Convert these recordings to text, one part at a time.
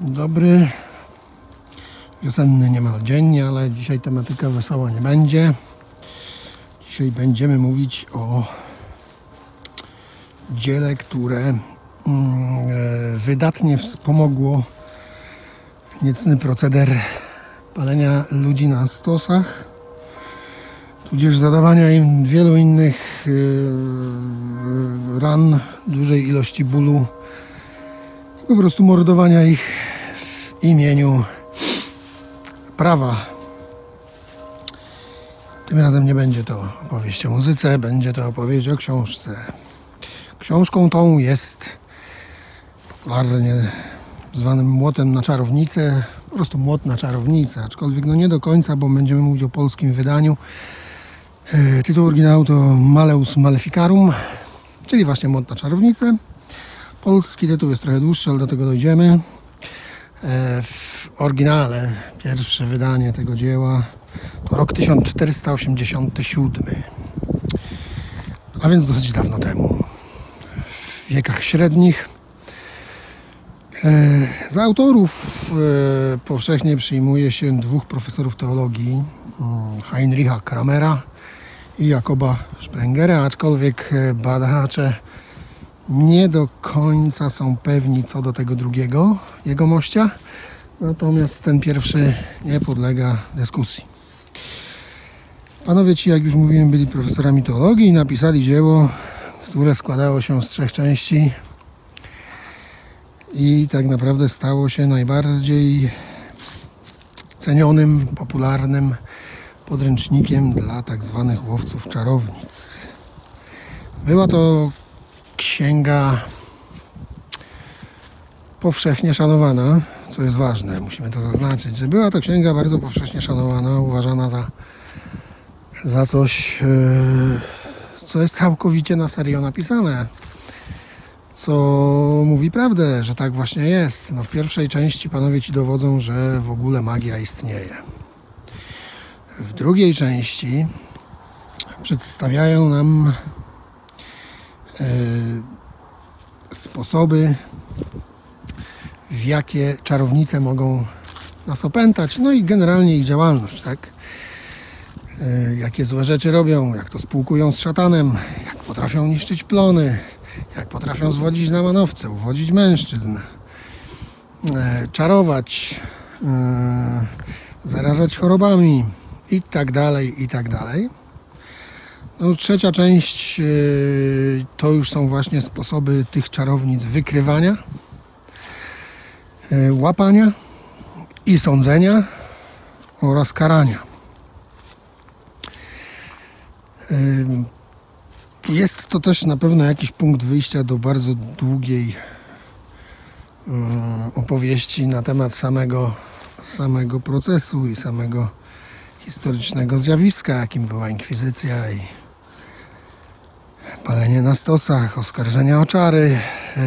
Dzień dobry. Wiosenny niemal dzień, ale dzisiaj tematyka wesoła nie będzie. Dzisiaj będziemy mówić o dziele, które mm, e, wydatnie wspomogło niecny proceder palenia ludzi na stosach, tudzież zadawania im wielu innych e, ran, dużej ilości bólu, po prostu mordowania ich imieniu prawa. Tym razem nie będzie to opowieść o muzyce, będzie to opowieść o książce. Książką tą jest popularnie zwanym młotem na czarownicę, po prostu młot na czarownicę, aczkolwiek no nie do końca, bo będziemy mówić o polskim wydaniu. E, Tytuł oryginału to Maleus Maleficarum, czyli właśnie młot na czarownicę. Polski tytuł jest trochę dłuższy, ale do tego dojdziemy. E, W oryginale pierwsze wydanie tego dzieła to rok 1487, a więc dosyć dawno temu, w wiekach średnich. E, Za autorów e, powszechnie przyjmuje się dwóch profesorów teologii, mm, Heinricha Kramera i Jakoba Sprengera, aczkolwiek badacze nie do końca są pewni co do tego drugiego jego mościa, natomiast ten pierwszy nie podlega dyskusji. Panowie ci, jak już mówiłem, byli profesorami teologii i napisali dzieło, które składało się z trzech części i tak naprawdę stało się najbardziej cenionym, popularnym podręcznikiem dla tak zwanych łowców czarownic. Była to księga powszechnie szanowana, co jest ważne, musimy to zaznaczyć, że była to księga bardzo powszechnie szanowana, uważana za, za coś, e, co jest całkowicie na serio napisane. Co mówi prawdę, że tak właśnie jest. No w pierwszej części panowie ci dowodzą, że w ogóle magia istnieje. W drugiej części przedstawiają nam sposoby, w jakie czarownice mogą nas opętać, no i generalnie ich działalność, tak? E, Jakie złe rzeczy robią, jak to spółkują z szatanem, jak potrafią niszczyć plony, jak potrafią zwodzić na manowce, uwodzić mężczyzn, e, czarować, e, zarażać chorobami i tak dalej, i tak dalej. No, trzecia część yy, to już są właśnie sposoby tych czarownic wykrywania, yy, łapania i sądzenia oraz karania. Yy, Jest to też na pewno jakiś punkt wyjścia do bardzo długiej opowieści na temat samego, samego procesu i samego historycznego zjawiska, jakim była inkwizycja i palenie na stosach, oskarżenia o czary. Yy,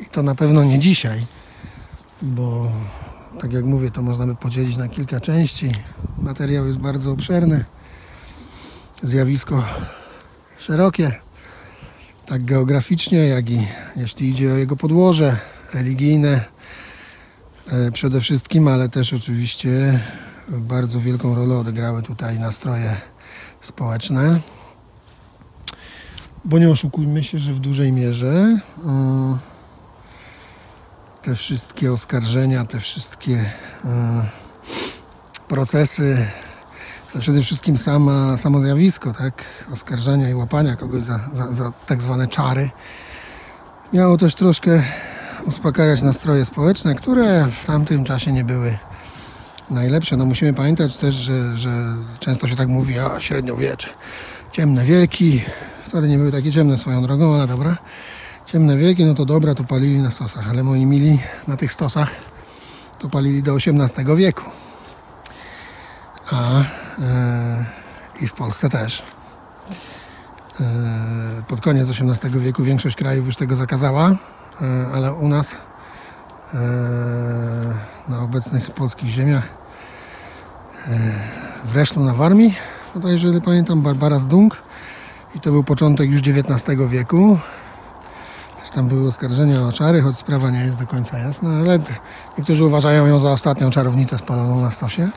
I to na pewno nie dzisiaj, bo tak jak mówię, to można by podzielić na kilka części. Materiał jest bardzo obszerny, zjawisko szerokie, tak geograficznie, jak i jeśli idzie o jego podłoże religijne yy, przede wszystkim, ale też oczywiście bardzo wielką rolę odegrały tutaj nastroje społeczne. Bo nie oszukujmy się, że w dużej mierze mm, te wszystkie oskarżenia, te wszystkie mm, procesy, to przede wszystkim sama, samo zjawisko, tak, oskarżania i łapania kogoś za, za, za tak zwane czary, miało też troszkę uspokajać nastroje społeczne, które w tamtym czasie nie były najlepsze. No musimy pamiętać też, że, że często się tak mówi, a średniowiecze, ciemne wieki, wcale nie były takie ciemne swoją drogą, ale dobra. Ciemne wieki, no to dobra, to palili na stosach, ale moi mili na tych stosach to palili do XVIII wieku. A e, i w Polsce też. E, pod koniec XVIII wieku większość krajów już tego zakazała, e, ale u nas e, na obecnych polskich ziemiach e, w Reszlu na Warmii, to jeżeli pamiętam, Barbara Zdung i to był początek już XIX wieku. że tam były oskarżenia o czary, choć sprawa nie jest do końca jasna, ale niektórzy uważają ją za ostatnią czarownicę spaloną na stosie.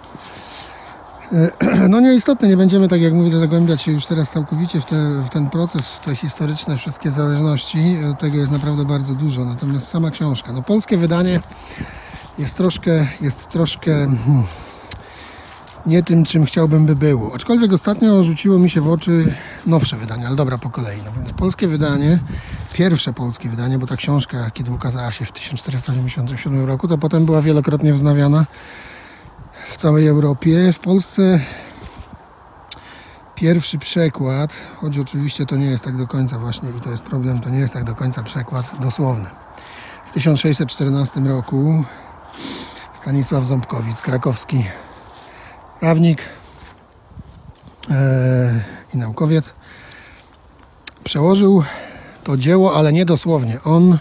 No nieistotne, nie będziemy, tak jak mówię, zagłębiać się już teraz całkowicie w, te, w ten proces, w te historyczne wszystkie zależności. Tego jest naprawdę bardzo dużo. Natomiast sama książka, no polskie wydanie jest troszkę, jest troszkę hmm, nie tym, czym chciałbym by było. Aczkolwiek ostatnio rzuciło mi się w oczy nowsze wydanie, ale dobra, po kolei. No więc polskie wydanie, pierwsze polskie wydanie, bo ta książka, kiedy ukazała się w 1497 roku, to potem była wielokrotnie wznawiana w całej Europie. W Polsce pierwszy przekład, choć oczywiście to nie jest tak do końca właśnie i to jest problem, to nie jest tak do końca przekład dosłowny. W 1614 roku Stanisław Ząbkowic, krakowski prawnik e, i naukowiec, przełożył to dzieło, ale nie dosłownie. On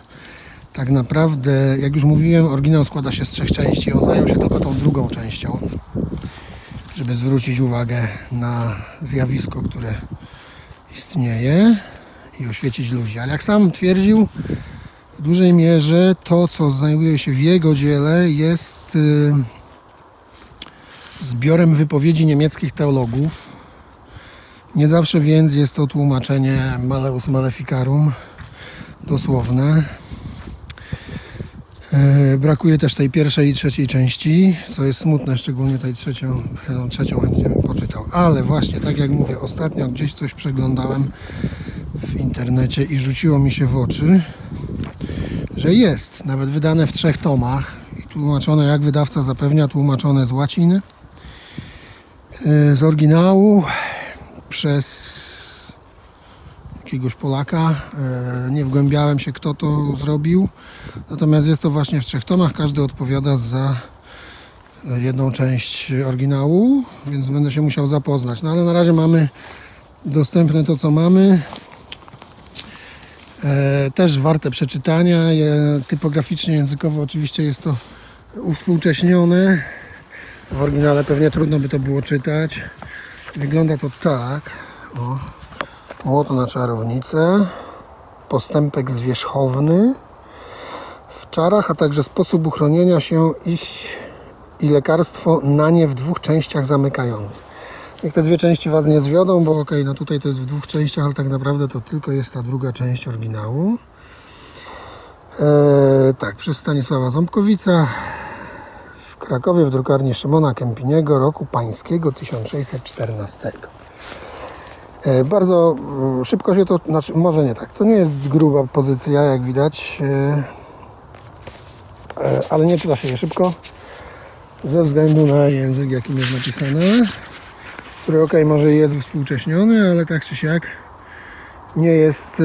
tak naprawdę, jak już mówiłem, oryginał składa się z trzech części. On zajął się tylko tą drugą częścią, żeby zwrócić uwagę na zjawisko, które istnieje i oświecić ludzi. Ale jak sam twierdził, w dużej mierze to, co znajduje się w jego dziele, jest y, zbiorem wypowiedzi niemieckich teologów. Nie zawsze więc jest to tłumaczenie Maleus Maleficarum dosłowne. E, Brakuje też tej pierwszej i trzeciej części, co jest smutne, szczególnie tej trzecią, tą trzecią chętnie bym poczytał. Ale właśnie, tak jak mówię, ostatnio gdzieś coś przeglądałem w internecie i rzuciło mi się w oczy, że jest, nawet wydane w trzech tomach i tłumaczone, jak wydawca zapewnia, tłumaczone z łaciny, z oryginału przez jakiegoś Polaka. E, Nie wgłębiałem się, kto to zrobił. Natomiast jest to właśnie w trzech tomach. Każdy odpowiada za e, jedną część oryginału, więc będę się musiał zapoznać. No ale na razie mamy dostępne to, co mamy. E, Też warte przeczytania. Typograficznie, językowo oczywiście jest to uwspółcześnione. W oryginale pewnie trudno by to było czytać. Wygląda to tak. O. Młot na czarownicę, postępek zwierzchowny w czarach, a także sposób uchronienia się ich i lekarstwo na nie w dwóch częściach zamykające. Niech te dwie części Was nie zwiodą, bo okej, no tutaj to jest w dwóch częściach, ale tak naprawdę to tylko jest ta druga część oryginału. Eee, tak, przez Stanisława Ząbkowica Krakowie w drukarni Szymona Kępiniego roku pańskiego 1614. E, Bardzo mm, szybko się to, znaczy może nie tak, to nie jest gruba pozycja jak widać, e, e, ale nie czyta się je szybko ze względu na język jakim jest napisane, który ok, może jest współcześniony, ale tak czy siak nie jest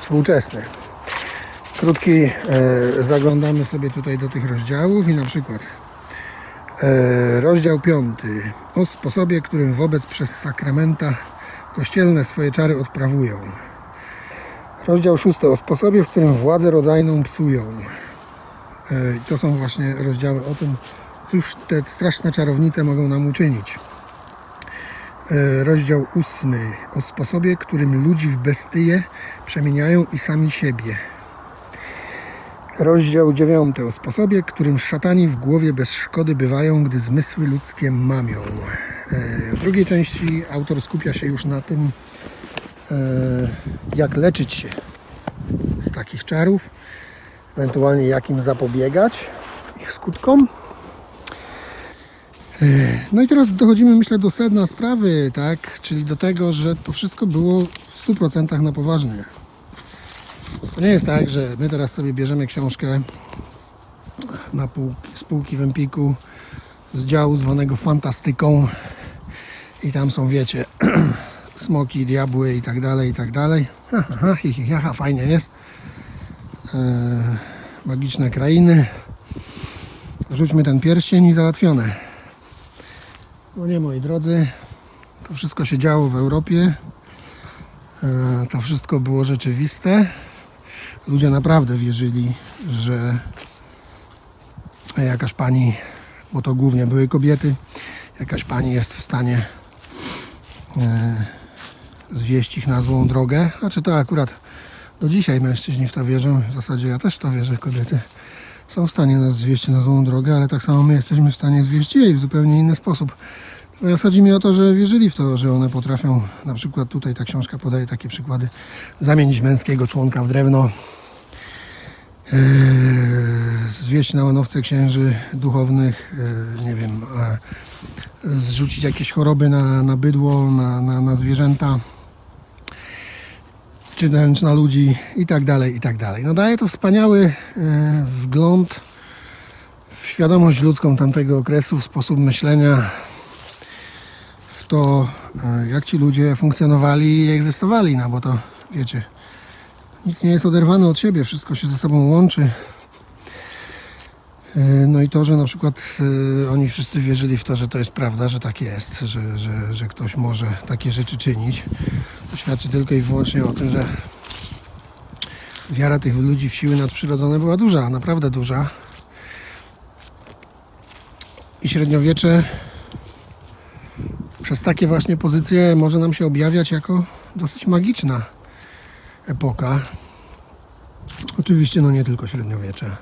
współczesny. Krótki, e, zaglądamy sobie tutaj do tych rozdziałów i na przykład E, Rozdział 5. O sposobie, którym wobec przez sakramenta kościelne swoje czary odprawują. Rozdział 6. O sposobie, w którym władzę rodzajną psują. E, To są właśnie rozdziały o tym, cóż te straszne czarownice mogą nam uczynić. E, Rozdział 8. O sposobie, którym ludzi w bestie przemieniają i sami siebie. Rozdział 9 o sposobie, którym szatani w głowie bez szkody bywają, gdy zmysły ludzkie mamią. E, W drugiej części autor skupia się już na tym, e, jak leczyć się z takich czarów, ewentualnie jak im zapobiegać, ich skutkom. E, No i teraz dochodzimy, myślę, do sedna sprawy, tak? Czyli do tego, że to wszystko było w 100% na poważnie. To nie jest tak, że my teraz sobie bierzemy książkę na półki, z półki w Empiku z działu zwanego fantastyką i tam są, wiecie, smoki, diabły i tak dalej, i tak dalej. Ha, ha, fajnie jest. E, magiczne krainy. Rzućmy ten pierścień i załatwione. No nie, moi drodzy, to wszystko się działo w Europie. E, to wszystko było rzeczywiste ludzie naprawdę wierzyli, że jakaś pani, bo to głównie były kobiety, jakaś pani jest w stanie e, zwieść ich na złą drogę. Znaczy to akurat do dzisiaj mężczyźni w to wierzą. W zasadzie ja też to wierzę. Kobiety są w stanie nas zwieść na złą drogę, ale tak samo my jesteśmy w stanie zwieść jej w zupełnie inny sposób. Natomiast chodzi mi o to, że wierzyli w to, że one potrafią, na przykład tutaj ta książka podaje takie przykłady, zamienić męskiego członka w drewno, Eee, zwieść na łanowce księży duchownych, eee, nie wiem, zrzucić jakieś choroby na, na bydło, na, na, na zwierzęta, czy wręcz na ludzi i tak dalej, i tak dalej. No daje to wspaniały e, wgląd w świadomość ludzką tamtego okresu, w sposób myślenia, to, e, jak ci ludzie funkcjonowali i egzystowali, no bo to, wiecie, nic nie jest oderwane od siebie, wszystko się ze sobą łączy. E, No i to, że na przykład e, oni wszyscy wierzyli w to, że to jest prawda, że tak jest, że, że, że ktoś może takie rzeczy czynić, to świadczy tylko i wyłącznie o tym, że wiara tych ludzi w siły nadprzyrodzone była duża, naprawdę duża. I średniowiecze przez takie właśnie pozycje może nam się objawiać jako dosyć magiczna epoka. Oczywiście no nie tylko średniowiecze,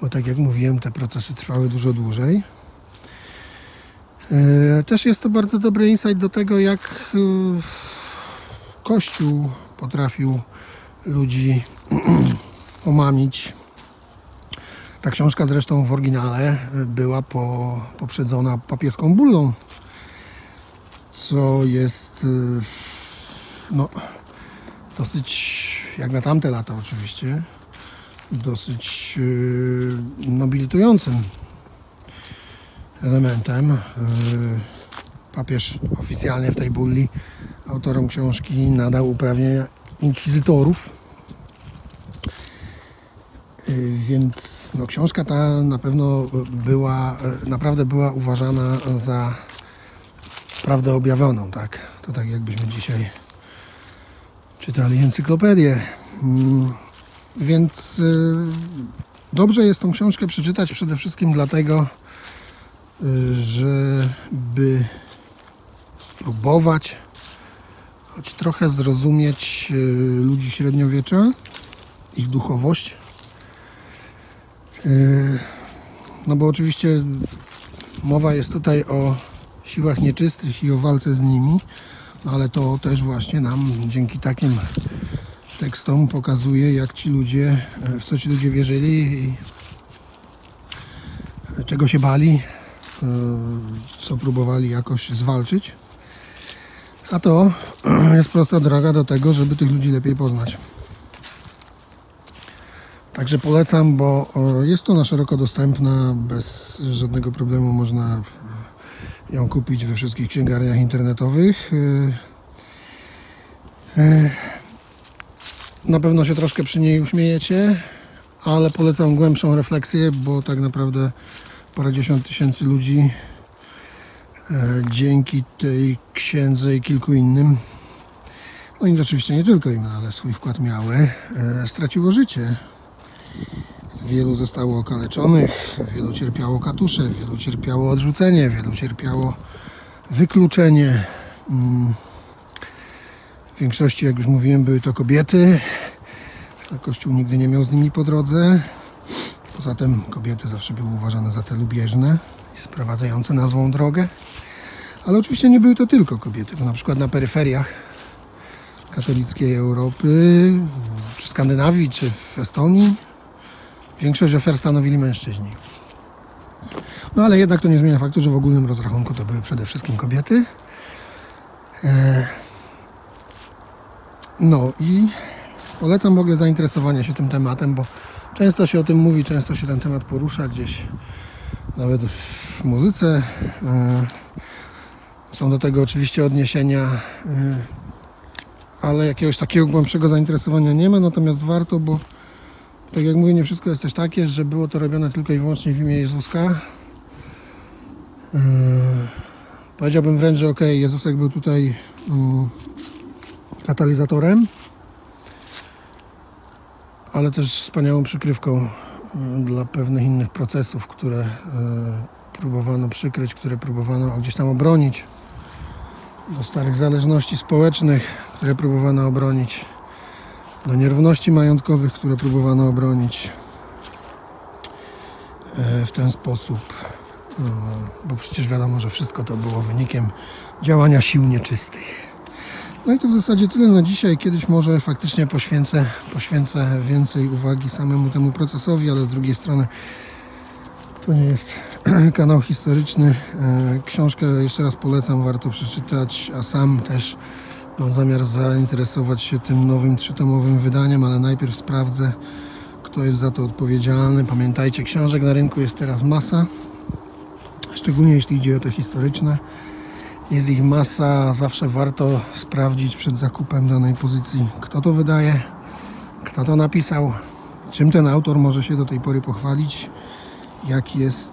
bo tak jak mówiłem, te procesy trwały dużo dłużej. E, Też jest to bardzo dobry insight do tego, jak e, Kościół potrafił ludzi omamić. Ta książka zresztą w oryginale była po, poprzedzona papieską bullą, co jest e, no, dosyć, jak na tamte lata oczywiście, dosyć yy, nobilitującym elementem. Yy, papież oficjalnie w tej bulli autorom książki nadał uprawnienia inkwizytorów. Więc no, książka ta na pewno była, naprawdę była uważana za prawdę objawioną, tak? To tak jakbyśmy dzisiaj czytali encyklopedię. Mm, Więc y, dobrze jest tą książkę przeczytać przede wszystkim dlatego, y, żeby spróbować choć trochę zrozumieć y, ludzi średniowiecza, ich duchowość. No bo oczywiście mowa jest tutaj o siłach nieczystych i o walce z nimi. Ale to też właśnie nam dzięki takim tekstom pokazuje, jak ci ludzie, w co ci ludzie wierzyli i czego się bali, e, co próbowali jakoś zwalczyć. A to jest prosta droga do tego, żeby tych ludzi lepiej poznać. Także polecam, bo e, jest to na szeroko dostępna, bez żadnego problemu można ją kupić we wszystkich księgarniach internetowych. E, e, Na pewno się troszkę przy niej uśmiejecie, ale polecam głębszą refleksję, bo tak naprawdę parędziesiąt tysięcy ludzi e, dzięki tej księdze i kilku innym, no i oczywiście nie tylko im, ale swój wkład miały, straciło życie. Wielu zostało okaleczonych, wielu cierpiało katusze, wielu cierpiało odrzucenie, wielu cierpiało wykluczenie. Mm. W większości, jak już mówiłem, były to kobiety. Kościół nigdy nie miał z nimi po drodze. Poza tym kobiety zawsze były uważane za te lubieżne i sprowadzające na złą drogę. Ale oczywiście nie były to tylko kobiety, bo na przykład na peryferiach katolickiej Europy, czy Skandynawii, czy w Estonii, większość ofiar stanowili mężczyźni. No ale jednak to nie zmienia faktu, że w ogólnym rozrachunku to były przede wszystkim kobiety. E, No i polecam w ogóle zainteresowanie się tym tematem, bo często się o tym mówi, często się ten temat porusza gdzieś, nawet w muzyce. E, Są do tego oczywiście odniesienia, e, ale jakiegoś takiego głębszego zainteresowania nie ma, natomiast warto, bo tak jak mówię, nie wszystko jest też takie, że było to robione tylko i wyłącznie w imię Jezuska. Yy, Powiedziałbym wręcz, że ok, Jezusek był tutaj mm, katalizatorem, ale też wspaniałą przykrywką mm, dla pewnych innych procesów, które yy, próbowano przykryć, które próbowano gdzieś tam obronić, do starych zależności społecznych, które próbowano obronić. Do nierówności majątkowych, które próbowano obronić e, w ten sposób. No, bo przecież wiadomo, że wszystko to było wynikiem działania sił nieczystych. No i to w zasadzie tyle na dzisiaj. Kiedyś może faktycznie poświęcę, poświęcę więcej uwagi samemu temu procesowi, ale z drugiej strony to nie jest kanał historyczny. E, Książkę jeszcze raz polecam, warto przeczytać, a sam też mam zamiar zainteresować się tym nowym trzytomowym wydaniem, ale najpierw sprawdzę, kto jest za to odpowiedzialny. Pamiętajcie, książek na rynku jest teraz masa, szczególnie jeśli idzie o te historyczne. Jest ich masa, zawsze warto sprawdzić przed zakupem danej pozycji, kto to wydaje, kto to napisał, czym ten autor może się do tej pory pochwalić, jak jest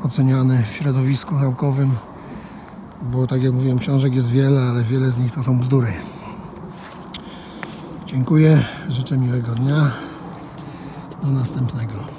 e, oceniany w środowisku naukowym, bo tak jak mówiłem, książek jest wiele, ale wiele z nich to są bzdury. Dziękuję, życzę miłego dnia, do następnego.